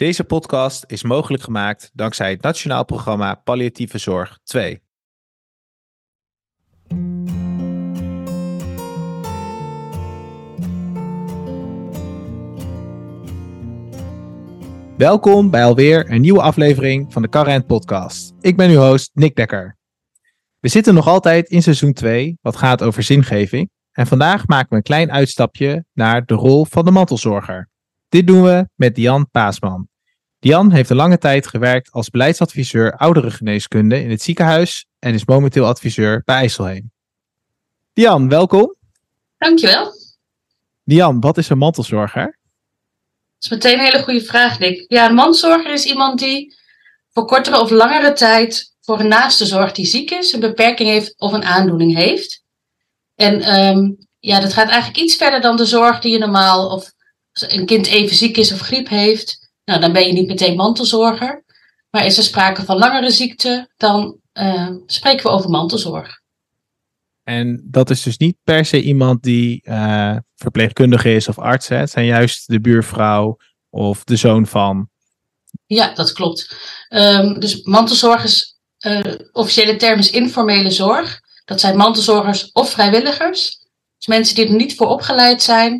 Deze podcast is mogelijk gemaakt dankzij het Nationaal Programma Palliatieve Zorg 2. Welkom bij alweer een nieuwe aflevering van de Current Podcast. Ik ben uw host Nick Dekker. We zitten nog altijd in seizoen 2, wat gaat over zingeving. En vandaag maken we een klein uitstapje naar de rol van de mantelzorger. Dit doen we met Dian Paasman. Dian heeft een lange tijd gewerkt als beleidsadviseur ouderengeneeskunde in het ziekenhuis en is momenteel adviseur bij IJsselheen. Dian, welkom. Dankjewel. Dian, wat is een mantelzorger? Dat is meteen een hele goede vraag, Nick. Ja, een mantelzorger is iemand die voor kortere of langere tijd voor een naaste zorgt die ziek is, een beperking heeft of een aandoening heeft. En um, ja, dat gaat eigenlijk iets verder dan de zorg die je normaal, of als een kind even ziek is of griep heeft, nou, dan ben je niet meteen mantelzorger. Maar is er sprake van langere ziekte, dan uh, spreken we over mantelzorg. En dat is dus niet per se iemand die uh, verpleegkundige is of arts. Hè? Het zijn juist de buurvrouw of de zoon van. Ja, dat klopt. Um, dus mantelzorg is, uh, officiële term is informele zorg. Dat zijn mantelzorgers of vrijwilligers. Dus mensen die er niet voor opgeleid zijn,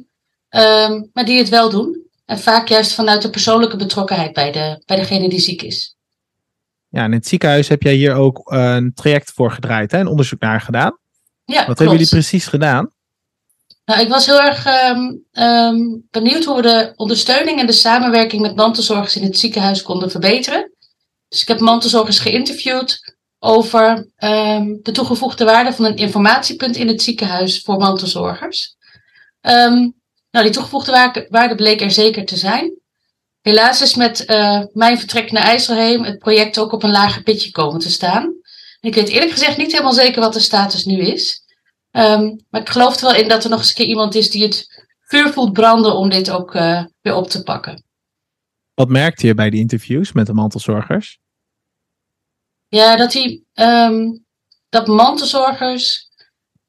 um, maar die het wel doen. En vaak juist vanuit de persoonlijke betrokkenheid bij, de, bij degene die ziek is. Ja, in het ziekenhuis heb jij hier ook een traject voor gedraaid, hè? een onderzoek naar gedaan. Ja, Wat klopt. hebben jullie precies gedaan? Nou, ik was heel erg um, um, benieuwd hoe we de ondersteuning en de samenwerking met mantelzorgers in het ziekenhuis konden verbeteren. Dus ik heb mantelzorgers geïnterviewd over um, de toegevoegde waarde van een informatiepunt in het ziekenhuis voor mantelzorgers. Um, nou, die toegevoegde waarde bleek er zeker te zijn. Helaas is met uh, mijn vertrek naar IJsselheem het project ook op een lager pitje komen te staan. Ik weet eerlijk gezegd niet helemaal zeker wat de status nu is. Um, maar ik geloof er wel in dat er nog eens een keer iemand is die het vuur voelt branden om dit ook uh, weer op te pakken. Wat merkte je bij die interviews met de mantelzorgers? Ja, dat, die, um, dat mantelzorgers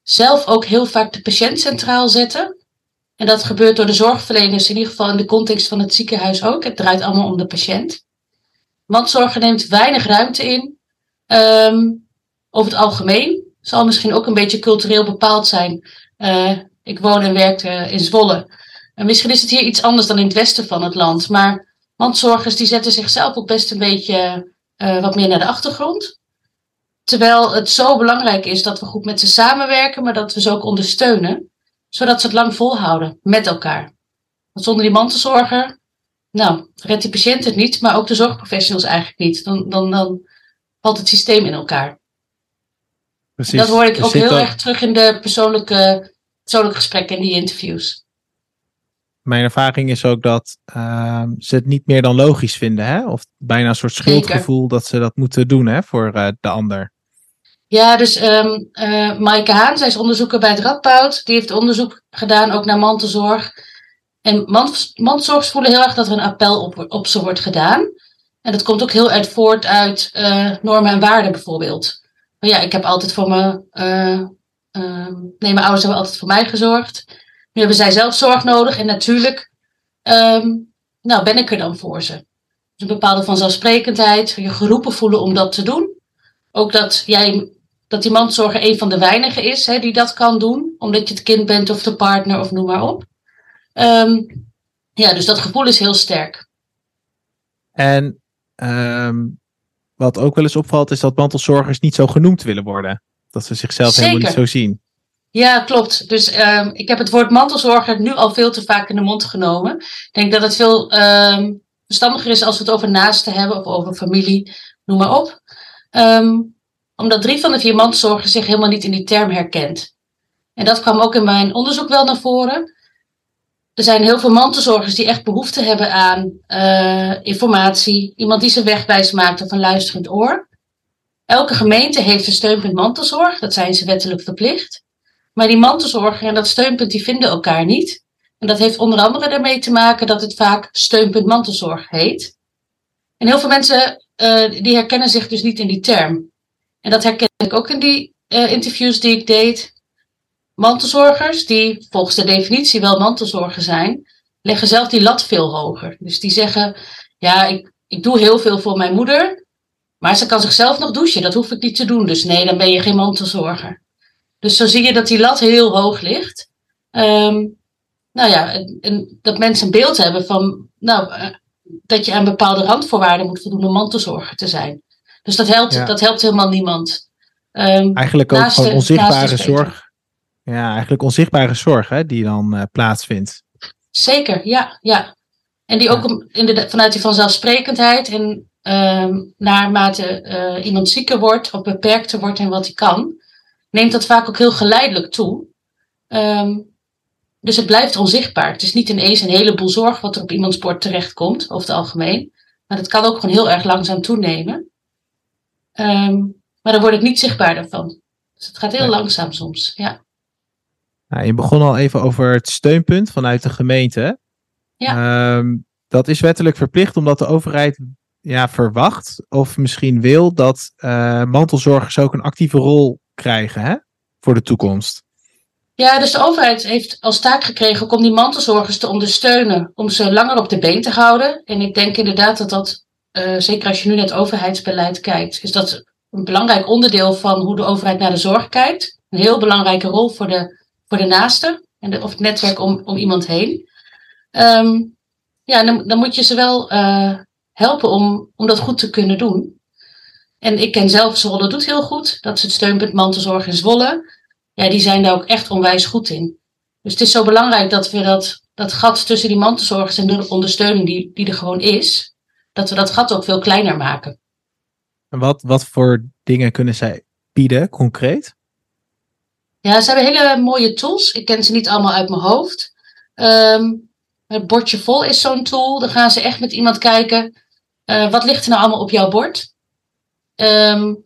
zelf ook heel vaak de patiënt centraal zetten. En dat gebeurt door de zorgverleners, in ieder geval in de context van het ziekenhuis ook. Het draait allemaal om de patiënt. Mantelzorger neemt weinig ruimte in. Um, over het algemeen. Zal misschien ook een beetje cultureel bepaald zijn. Uh, ik woon en werk uh, in Zwolle. En misschien is het hier iets anders dan in het westen van het land. Maar mantelzorgers die zetten zichzelf ook best een beetje uh, wat meer naar de achtergrond. Terwijl het zo belangrijk is dat we goed met ze samenwerken, maar dat we ze ook ondersteunen. Zodat ze het lang volhouden met elkaar. Want zonder die mantelzorger, nou, redt die patiënt het niet, maar ook de zorgprofessionals eigenlijk niet. Dan, dan, dan valt het systeem in elkaar. Precies. Dat hoor ik ook heel al- erg terug in de persoonlijke, persoonlijke gesprekken en die interviews. Mijn ervaring is ook dat uh, ze het niet meer dan logisch vinden. Hè? Of bijna een soort schuldgevoel dat ze dat moeten doen hè, voor uh, de ander. Ja, dus um, uh, Maaike Haan, zij is onderzoeker bij het Radboud. Die heeft onderzoek gedaan ook naar mantelzorg. En mantelzorgers voelen heel erg dat er een appel op, ze wordt gedaan. En dat komt ook heel uit voort uit uh, normen en waarden bijvoorbeeld. Maar ja, ik heb altijd voor me, uh, uh, nee, mijn ouders hebben altijd voor mij gezorgd. Nu hebben zij zelf zorg nodig en natuurlijk, um, nou, ben ik er dan voor ze. Dus een bepaalde vanzelfsprekendheid, je geroepen voelen om dat te doen. Ook dat jij, dat die mantelzorger een van de weinigen is hè, die dat kan doen, omdat je het kind bent of de partner of noem maar op. Um, ja, dus dat gevoel is heel sterk. En um, wat ook wel eens opvalt, is dat mantelzorgers niet zo genoemd willen worden. Dat ze zichzelf Zeker. helemaal niet zo zien. Ja, klopt. Dus um, ik heb het woord mantelzorger nu al veel te vaak in de mond genomen. Ik denk dat het veel verstandiger is als we het over naasten hebben of over familie, noem maar op. Um, omdat drie van de vier mantelzorgers zich helemaal niet in die term herkent. En dat kwam ook in mijn onderzoek wel naar voren. Er zijn heel veel mantelzorgers die echt behoefte hebben aan uh, informatie, iemand die ze wegwijs maakt of een luisterend oor. Elke gemeente heeft een steunpunt mantelzorg, dat zijn ze wettelijk verplicht. Maar die mantelzorger en dat steunpunt die vinden elkaar niet. En dat heeft onder andere daarmee te maken dat het vaak steunpunt mantelzorg heet. En heel veel mensen uh, die herkennen zich dus niet in die term. En dat herken ik ook in die uh, interviews die ik deed. Mantelzorgers, die volgens de definitie wel mantelzorger zijn, leggen zelf die lat veel hoger. Dus die zeggen, ja, ik, ik doe heel veel voor mijn moeder. Maar ze kan zichzelf nog douchen. Dat hoef ik niet te doen. Dus nee, dan ben je geen mantelzorger. Dus zo zie je dat die lat heel hoog ligt. Ehm, nou ja, dat mensen een beeld hebben van, nou, eh, dat je aan bepaalde randvoorwaarden moet voldoen om mantelzorger te zijn. Dus dat helpt, dat helpt helemaal niemand. Um, eigenlijk ook van onzichtbare zorg. Ja, eigenlijk onzichtbare zorg hè, die dan uh, plaatsvindt. Zeker, ja, ja. En die ook in de, vanuit die vanzelfsprekendheid en um, naarmate uh, iemand zieker wordt of beperkter wordt in wat hij kan, neemt dat vaak ook heel geleidelijk toe. Um, dus het blijft onzichtbaar. Het is niet ineens een heleboel zorg wat er op iemands bord terechtkomt, over het algemeen. Maar het kan ook gewoon heel erg langzaam toenemen. Um, maar dan wordt het niet zichtbaarder van. Dus het gaat heel langzaam soms, ja. Nou, je begon al even over het steunpunt vanuit de gemeente. Ja. Um, dat is wettelijk verplicht omdat de overheid ja, verwacht of misschien wil dat uh, mantelzorgers ook een actieve rol krijgen hè, voor de toekomst. Ja, dus de overheid heeft als taak gekregen om die mantelzorgers te ondersteunen, om ze langer op de been te houden. En ik denk inderdaad dat dat, uh, zeker als je nu naar het overheidsbeleid kijkt, is dat een belangrijk onderdeel van hoe de overheid naar de zorg kijkt. Een heel belangrijke rol voor de, voor de naaste en de, of het netwerk om, om iemand heen. Um, ja, dan, dan moet je ze wel uh, helpen om, om dat goed te kunnen doen. En ik ken zelf Zwolle doet heel goed. Dat is het steunpunt mantelzorg in Zwolle. Ja, die zijn daar ook echt onwijs goed in. Dus het is zo belangrijk dat we dat, dat gat tussen die mantelzorgers en de ondersteuning die, die er gewoon is, dat we dat gat ook veel kleiner maken. En wat, wat voor dingen kunnen zij bieden, concreet? Ja, ze hebben hele mooie tools. Ik ken ze niet allemaal uit mijn hoofd. Um, het bordje vol is zo'n tool. Dan gaan ze echt met iemand kijken. Uh, wat ligt er nou allemaal op jouw bord? Um,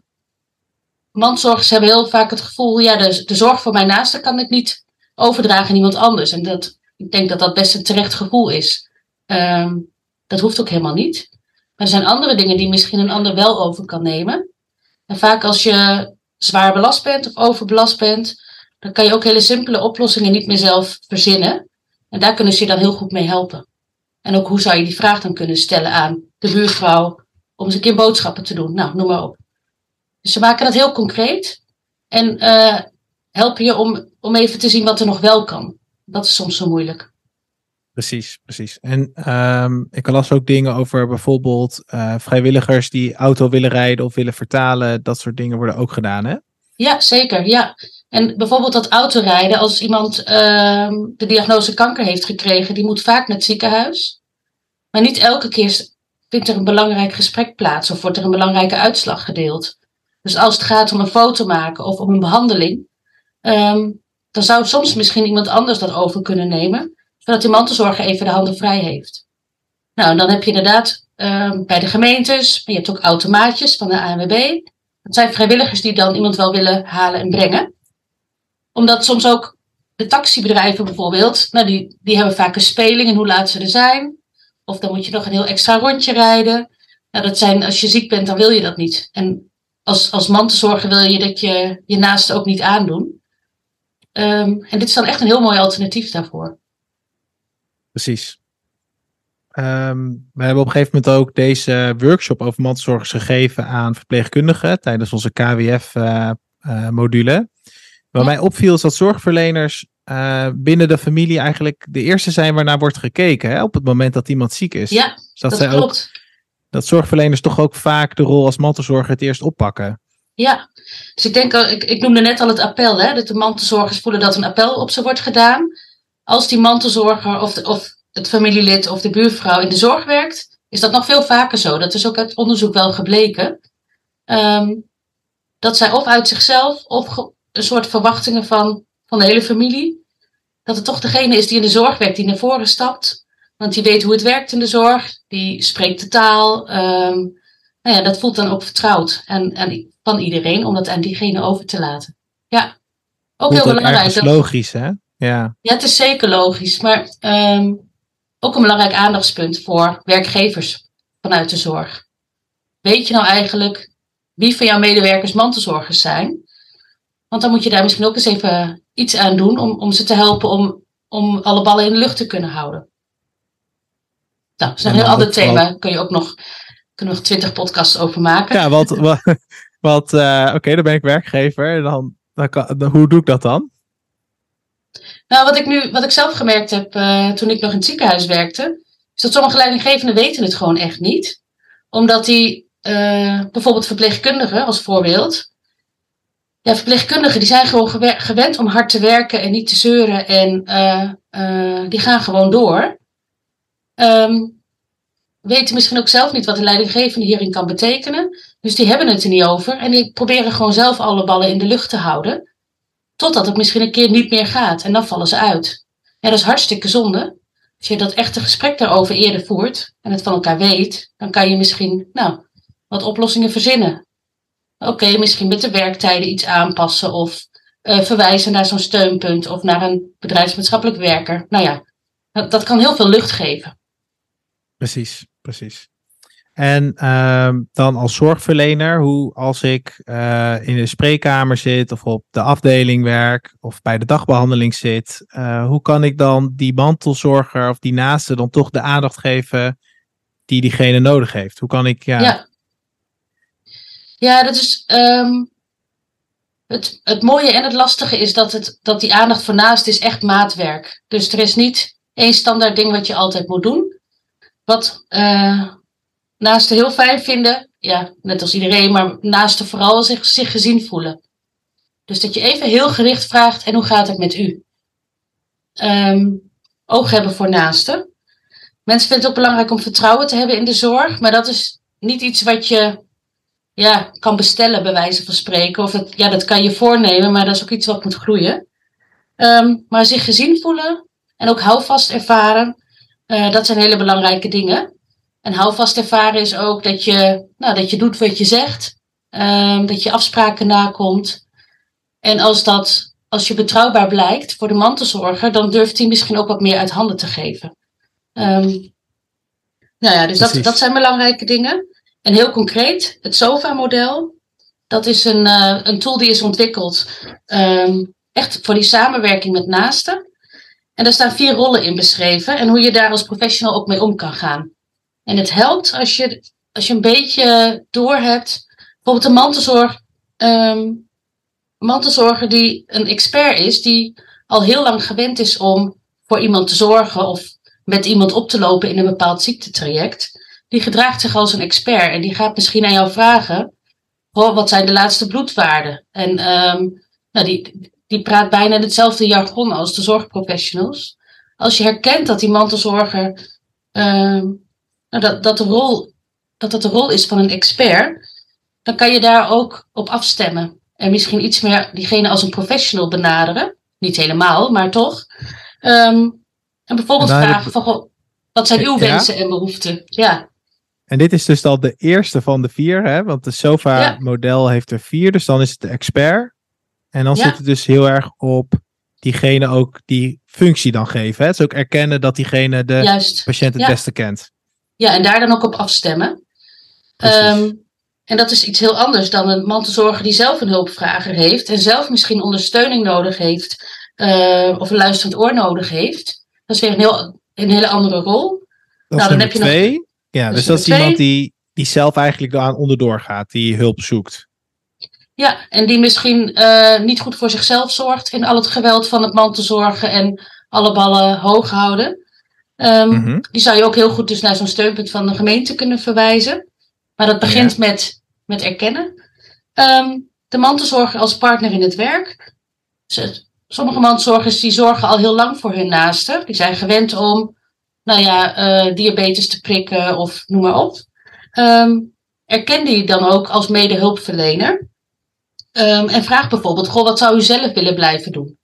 mandzorgers hebben heel vaak het gevoel, ja, de, de zorg voor mijn naaste kan ik niet overdragen aan iemand anders. En dat, ik denk dat dat best een terecht gevoel is. Um, dat hoeft ook helemaal niet. Er zijn andere dingen die misschien een ander wel over kan nemen. En vaak als je zwaar belast bent of overbelast bent, dan kan je ook hele simpele oplossingen niet meer zelf verzinnen. En daar kunnen ze je dan heel goed mee helpen. En ook hoe zou je die vraag dan kunnen stellen aan de buurvrouw om eens een keer boodschappen te doen. Nou, noem maar op. Dus ze maken dat heel concreet en uh, helpen je om, om even te zien wat er nog wel kan. Dat is soms zo moeilijk. Precies, precies. En um, ik las ook dingen over bijvoorbeeld uh, vrijwilligers die auto willen rijden of willen vertalen. Dat soort dingen worden ook gedaan, hè? Ja, zeker. Ja. En bijvoorbeeld dat autorijden, als iemand uh, de diagnose kanker heeft gekregen, die moet vaak naar het ziekenhuis. Maar niet elke keer vindt er een belangrijk gesprek plaats of wordt er een belangrijke uitslag gedeeld. Dus als het gaat om een foto maken of om een behandeling, um, dan zou soms misschien iemand anders dat over kunnen nemen, zodat die mantelzorger even de handen vrij heeft. Nou, dan heb je inderdaad um, bij de gemeentes, je hebt ook automaatjes van de ANWB. Dat zijn vrijwilligers die dan iemand wel willen halen en brengen. Omdat soms ook de taxibedrijven bijvoorbeeld, nou die, die hebben vaak een speling in hoe laat ze er zijn. Of dan moet je nog een heel extra rondje rijden. Nou, dat zijn, als je ziek bent, dan wil je dat niet. En als, als mantelzorger wil je dat je je naaste ook niet aandoen. Um, en dit is dan echt een heel mooi alternatief daarvoor. Precies. Um, we hebben op een gegeven moment ook deze workshop over mantelzorgers gegeven aan verpleegkundigen tijdens onze KWF-module. Uh, uh, Wat mij opviel is dat zorgverleners uh, binnen de familie eigenlijk de eerste zijn waarnaar wordt gekeken hè, op het moment dat iemand ziek is. Ja, dus dat, dat klopt. Ook, dat zorgverleners toch ook vaak de rol als mantelzorger het eerst oppakken. Ja, dus ik denk, ik, ik noemde net al het appel, hè, dat de mantelzorgers voelen dat een appel op ze wordt gedaan. Als die mantelzorger of, de, of het familielid of de buurvrouw in de zorg werkt, is dat nog veel vaker zo. Dat is ook uit onderzoek wel gebleken. Um, dat zij of uit zichzelf of een soort verwachtingen van, van de hele familie, dat het toch degene is die in de zorg werkt, die naar voren stapt. Want die weet hoe het werkt in de zorg, die spreekt de taal. Um, nou ja, dat voelt dan ook vertrouwd en, en van iedereen om dat aan diegene over te laten. Ja, ook heel belangrijk. Dat is logisch, hè? Ja. ja, het is zeker logisch. Maar um, ook een belangrijk aandachtspunt voor werkgevers vanuit de zorg. Weet je nou eigenlijk wie van jouw medewerkers mantelzorgers zijn? Want dan moet je daar misschien ook eens even iets aan doen om, om ze te helpen om, om alle ballen in de lucht te kunnen houden. Nou, dat is een heel ander thema. Daar kun je ook nog, kunnen nog twintig podcasts over maken. Ja, wat, wat, wat uh, oké, dan ben ik werkgever. Dan, dan, kan, hoe doe ik dat dan? Nou, wat ik nu, wat ik zelf gemerkt heb uh, toen ik nog in het ziekenhuis werkte, is dat sommige leidinggevenden weten het gewoon echt niet. Omdat die, uh, bijvoorbeeld verpleegkundigen als voorbeeld, ja, verpleegkundigen die zijn gewoon gewend om hard te werken en niet te zeuren en uh, die gaan gewoon door. Um, weten misschien ook zelf niet wat de leidinggevende hierin kan betekenen. Dus die hebben het er niet over en die proberen gewoon zelf alle ballen in de lucht te houden. Totdat het misschien een keer niet meer gaat en dan vallen ze uit. Ja, dat is hartstikke zonde. Als je dat echte gesprek daarover eerder voert en het van elkaar weet, dan kan je misschien, nou, wat oplossingen verzinnen. Oké, misschien met de werktijden iets aanpassen of uh, verwijzen naar zo'n steunpunt of naar een bedrijfsmaatschappelijk werker. Nou ja, dat kan heel veel lucht geven. Precies, precies. En uh, dan als zorgverlener, hoe als ik uh, in de spreekkamer zit of op de afdeling werk of bij de dagbehandeling zit, uh, hoe kan ik dan die mantelzorger of die naaste dan toch de aandacht geven die diegene nodig heeft? Hoe kan ik, ja. Ja, dat is. Um, het, het mooie en het lastige is dat, het, dat die aandacht voor naast is echt maatwerk. Dus er is niet één standaard ding wat je altijd moet doen. Wat uh, naasten heel fijn vinden, ja, net als iedereen, maar naasten vooral zich, zich gezien voelen. Dus dat je even heel gericht vraagt: en hoe gaat het met u? Um, oog hebben voor naasten. Mensen vinden het ook belangrijk om vertrouwen te hebben in de zorg, maar dat is niet iets wat je ja, kan bestellen, bij wijze van spreken. Of dat, ja, dat kan je voornemen, maar dat is ook iets wat moet groeien. Um, maar zich gezien voelen en ook houvast ervaren, uh, dat zijn hele belangrijke dingen. En houvast ervaren is ook dat je, nou, dat je doet wat je zegt, um, dat je afspraken nakomt. En als, dat, als je betrouwbaar blijkt voor de mantelzorger, dan durft hij misschien ook wat meer uit handen te geven. Um, nou ja, dus dat, dat zijn belangrijke dingen. En heel concreet, het SOFA-model, dat is een, uh, een tool die is ontwikkeld um, echt voor die samenwerking met naasten. En daar staan vier rollen in beschreven en hoe je daar als professional ook mee om kan gaan. En het helpt als je, als je een beetje doorhebt, bijvoorbeeld een mantelzorg, um, mantelzorger die een expert is, die al heel lang gewend is om voor iemand te zorgen of met iemand op te lopen in een bepaald ziektetraject die gedraagt zich als een expert en die gaat misschien aan jou vragen: wat zijn de laatste bloedwaarden? En um, nou, die, die praat bijna hetzelfde jargon als de zorgprofessionals. Als je herkent dat die mantelzorger, um, nou, dat, dat, de rol, dat dat de rol is van een expert, dan kan je daar ook op afstemmen. En misschien iets meer diegene als een professional benaderen. Niet helemaal, maar toch. Um, en bijvoorbeeld vragen van, wat zijn uw wensen en behoeften? Ja. En dit is dus al de eerste van de vier, hè? want de SOFA-model heeft er vier, dus dan is het de expert. En dan zit het dus heel erg op diegene ook die functie dan geven. Hè? Het is ook erkennen dat diegene de patiënt het beste kent. Ja, en daar dan ook op afstemmen. Um, en dat is iets heel anders dan een mantelzorger die zelf een hulpvrager heeft en zelf misschien ondersteuning nodig heeft uh, of een luisterend oor nodig heeft. Dat is weer een, heel, een hele andere rol. Dat nou, dan heb je twee. nog ja, dus, dus dat is iemand die, die zelf eigenlijk aan onderdoor gaat, die hulp zoekt. Ja, en die misschien uh, niet goed voor zichzelf zorgt in al het geweld van het man te zorgen en alle ballen hoog houden. Um, mm -hmm. Die zou je ook heel goed dus naar zo'n steunpunt van de gemeente kunnen verwijzen. Maar dat begint ja. met, met erkennen. Um, de mantelzorger als partner in het werk. Sommige mantelzorgers die zorgen al heel lang voor hun naasten. Die zijn gewend om nou ja, uh, diabetes te prikken of noem maar op. Um, erken die dan ook als medehulpverlener. Um, en vraag bijvoorbeeld, goh, wat zou u zelf willen blijven doen?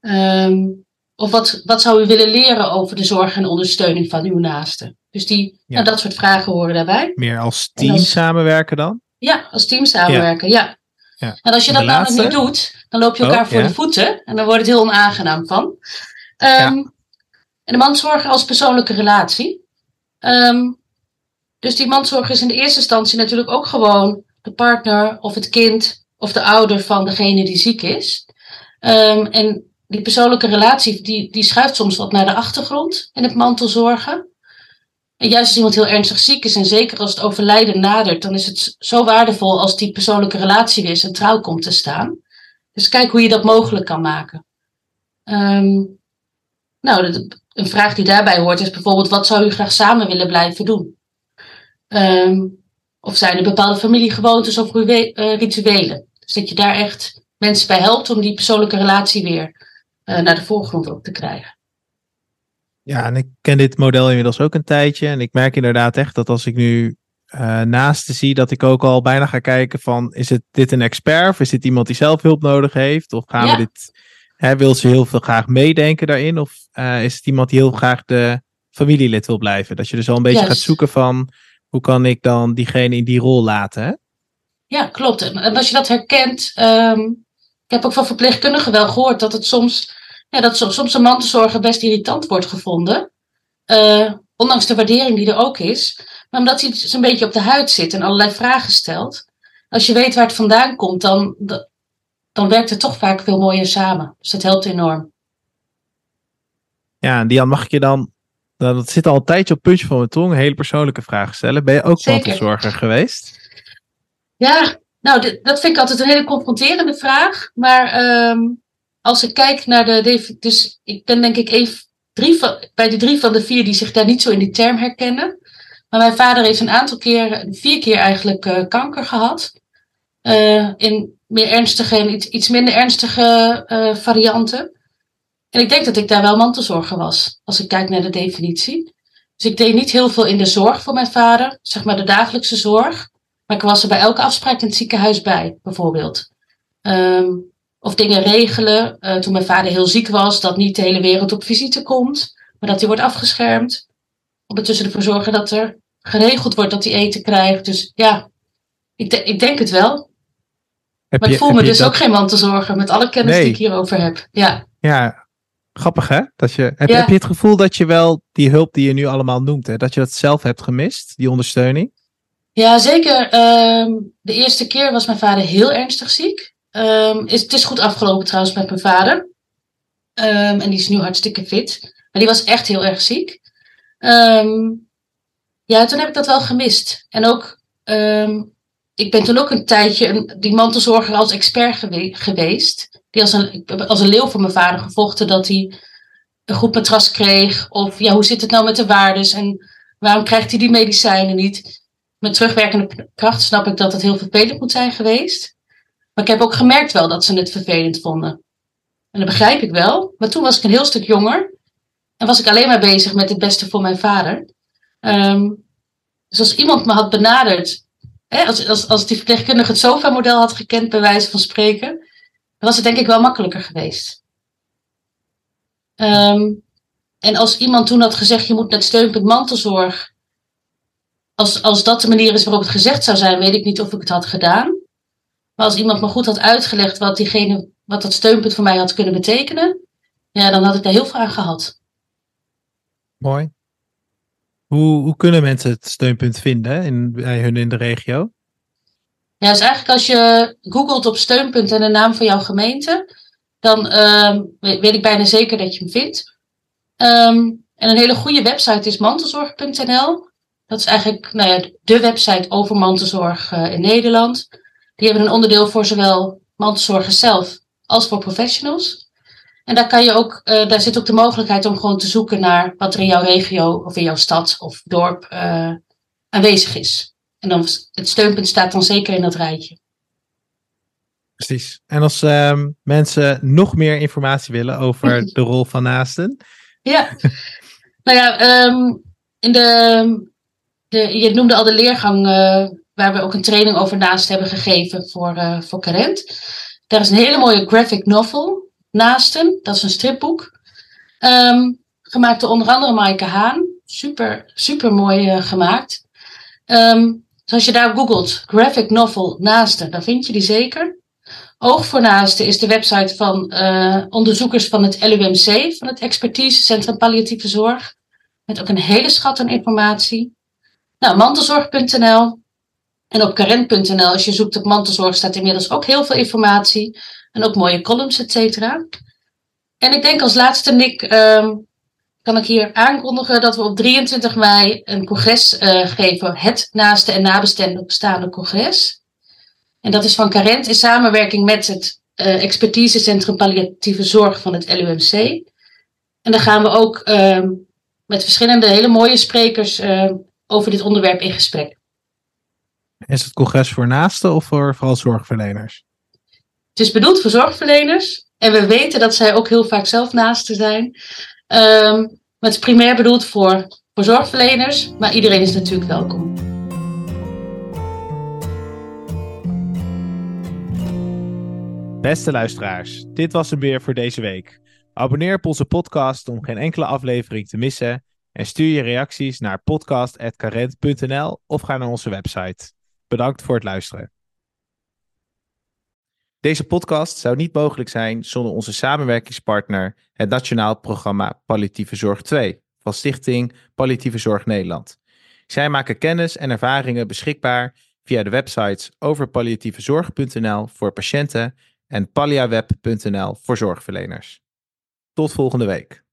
Um, of wat, wat zou u willen leren over de zorg en ondersteuning van uw naasten? Dus die, ja. nou, dat soort vragen horen daarbij. Meer als team als, samenwerken dan? Ja, als team samenwerken, ja. ja. ja. En als je dat nou niet doet, dan loop je elkaar oh, voor de voeten. En dan wordt het heel onaangenaam van. Um, en de mandzorger als persoonlijke relatie. Um, dus die mandzorger is in de eerste instantie natuurlijk ook gewoon de partner of het kind of de ouder van degene die ziek is. Um, en die persoonlijke relatie die, die schuift soms wat naar de achtergrond in het mantelzorgen. En juist als iemand heel ernstig ziek is, en zeker als het overlijden nadert, dan is het zo waardevol als die persoonlijke relatie weer centraal komt te staan. Dus kijk hoe je dat mogelijk kan maken. Ehm, nou, een vraag die daarbij hoort is bijvoorbeeld: wat zou u graag samen willen blijven doen? Ehm, of zijn er bepaalde familiegewoontes of uh, rituelen? Dus dat je daar echt mensen bij helpt om die persoonlijke relatie weer naar de voorgrond op te krijgen. Ja, en ik ken dit model inmiddels ook een tijdje. En ik merk inderdaad echt dat als ik nu uh, naast zie, dat ik ook al bijna ga kijken van, is het dit een expert of is dit iemand die zelf hulp nodig heeft? Of gaan we dit, hè, wil ze heel veel graag meedenken daarin? Of uh, is het iemand die heel graag de familielid wil blijven? Dat je dus al een beetje gaat zoeken van, hoe kan ik dan diegene in die rol laten? Hè? Ja, klopt. En als je dat herkent, um, ik heb ook van verpleegkundigen wel gehoord dat het soms, ja, dat soms een mantelzorger best irritant wordt gevonden. Uh, ondanks de waardering die er ook is. Maar omdat hij zo'n beetje op de huid zit en allerlei vragen stelt. Als je weet waar het vandaan komt, dan, dan werkt het toch vaak veel mooier samen. Dus dat helpt enorm. Ja, Dian, mag ik je dan, dat zit al een tijdje op het puntje van mijn tong, een hele persoonlijke vraag stellen. Ben je ook mantelzorger geweest? Ja, nou, dat vind ik altijd een hele confronterende vraag. Maar um, als ik kijk naar de. Dus ik ben denk ik even drie van, bij de drie van de vier die zich daar niet zo in die term herkennen. Maar mijn vader heeft een aantal keer, vier keer eigenlijk uh, kanker gehad. Uh, in meer ernstige en iets, iets minder ernstige uh, varianten. En ik denk dat ik daar wel mantelzorger was, als ik kijk naar de definitie. Dus ik deed niet heel veel in de zorg voor mijn vader, zeg maar de dagelijkse zorg. Maar ik was er bij elke afspraak in het ziekenhuis bij, bijvoorbeeld. Um, of dingen regelen. Uh, toen mijn vader heel ziek was, dat niet de hele wereld op visite komt, maar dat hij wordt afgeschermd. Ondertussen ervoor zorgen dat er geregeld wordt dat hij eten krijgt. Dus ja, ik, de ik denk het wel. Heb maar ik voel me dus ook geen man te zorgen met alle kennis die ik hierover heb. Ja. ja, grappig hè? Dat je, heb, heb je het gevoel dat je wel die hulp die je nu allemaal noemt, hè, dat je dat zelf hebt gemist, die ondersteuning? Ja, zeker. Um, de eerste keer was mijn vader heel ernstig ziek. Is, het is goed afgelopen trouwens met mijn vader. Um, en die is nu hartstikke fit. Maar die was echt heel erg ziek. Um, ja, toen heb ik dat wel gemist. En ook, ik ben toen ook een tijdje een, die mantelzorger als expert gewe geweest. Die als een, als een leeuw voor mijn vader gevochten dat hij een goed matras kreeg. Of ja, hoe zit het nou met de waardes? En waarom krijgt hij die medicijnen niet? Met terugwerkende kracht snap ik dat het heel vervelend moet zijn geweest. Maar ik heb ook gemerkt wel dat ze het vervelend vonden. En dat begrijp ik wel. Maar toen was ik een heel stuk jonger. En was ik alleen maar bezig met het beste voor mijn vader. Um, dus als iemand me had benaderd. Hè, als, als, als die verpleegkundige het SOFA-model had gekend, bij wijze van spreken. Dan was het denk ik wel makkelijker geweest. Um, en als iemand toen had gezegd: je moet net steunpunt mantelzorg. Als, als dat de manier is waarop het gezegd zou zijn, weet ik niet of ik het had gedaan. Maar als iemand me goed had uitgelegd wat, diegene, wat dat steunpunt voor mij had kunnen betekenen, ja, dan had ik daar heel veel aan gehad. Mooi. Hoe, hoe kunnen mensen het steunpunt vinden in, bij hun in de regio? Ja, dus eigenlijk als je googelt op steunpunt en de naam van jouw gemeente, dan uh, weet ik bijna zeker dat je hem vindt. Um, en een hele goede website is mantelzorg.nl. Dat is eigenlijk nou ja, de website over mantelzorg uh, in Nederland. Die hebben een onderdeel voor zowel mantelzorgers zelf als voor professionals. En daar, kan je ook, uh, daar zit ook de mogelijkheid om gewoon te zoeken naar wat er in jouw regio of in jouw stad of dorp uh, aanwezig is. En dan het steunpunt staat dan zeker in dat rijtje. Precies. En als uh, mensen nog meer informatie willen over de rol van naasten? Ja, nou ja, um, in de, de, je noemde al de leergang uh, waar we ook een training over naast hebben gegeven voor, uh, voor Carent. Daar is een hele mooie graphic novel, Naasten, dat is een stripboek. Um, gemaakt door onder andere Maaike Haan. Super, super mooi uh, gemaakt. Um, dus als je daar googelt, graphic novel Naasten, dan vind je die zeker. Oog voor Naasten is de website van uh, onderzoekers van het LUMC, van het Expertisecentrum Palliatieve Zorg. Met ook een hele schat aan informatie. Nou, mantelzorg.nl, en op Karen.nl, als je zoekt op mantelzorg, staat inmiddels ook heel veel informatie. En ook mooie columns, et cetera. En ik denk als laatste, Nick, um, kan ik hier aankondigen dat we op 23 mei een congres uh, geven. Het naaste en nabestaande congres. En dat is van Carent in samenwerking met het uh, expertisecentrum palliatieve zorg van het LUMC. En dan gaan we ook uh, met verschillende hele mooie sprekers uh, over dit onderwerp in gesprek. Is het congres voor naasten of voor vooral zorgverleners? Het is bedoeld voor zorgverleners. En we weten dat zij ook heel vaak zelf naasten zijn. Um, maar het is primair bedoeld voor, voor zorgverleners. Maar iedereen is natuurlijk welkom. Beste luisteraars, dit was hem weer voor deze week. Abonneer op onze podcast om geen enkele aflevering te missen. En stuur je reacties naar podcast.carent.nl of ga naar onze website. Bedankt voor het luisteren. Deze podcast zou niet mogelijk zijn zonder onze samenwerkingspartner, het Nationaal Programma Palliatieve Zorg 2 van Stichting Palliatieve Zorg Nederland. Zij maken kennis en ervaringen beschikbaar via de websites overpalliatievezorg.nl voor patiënten en palliaweb.nl voor zorgverleners. Tot volgende week.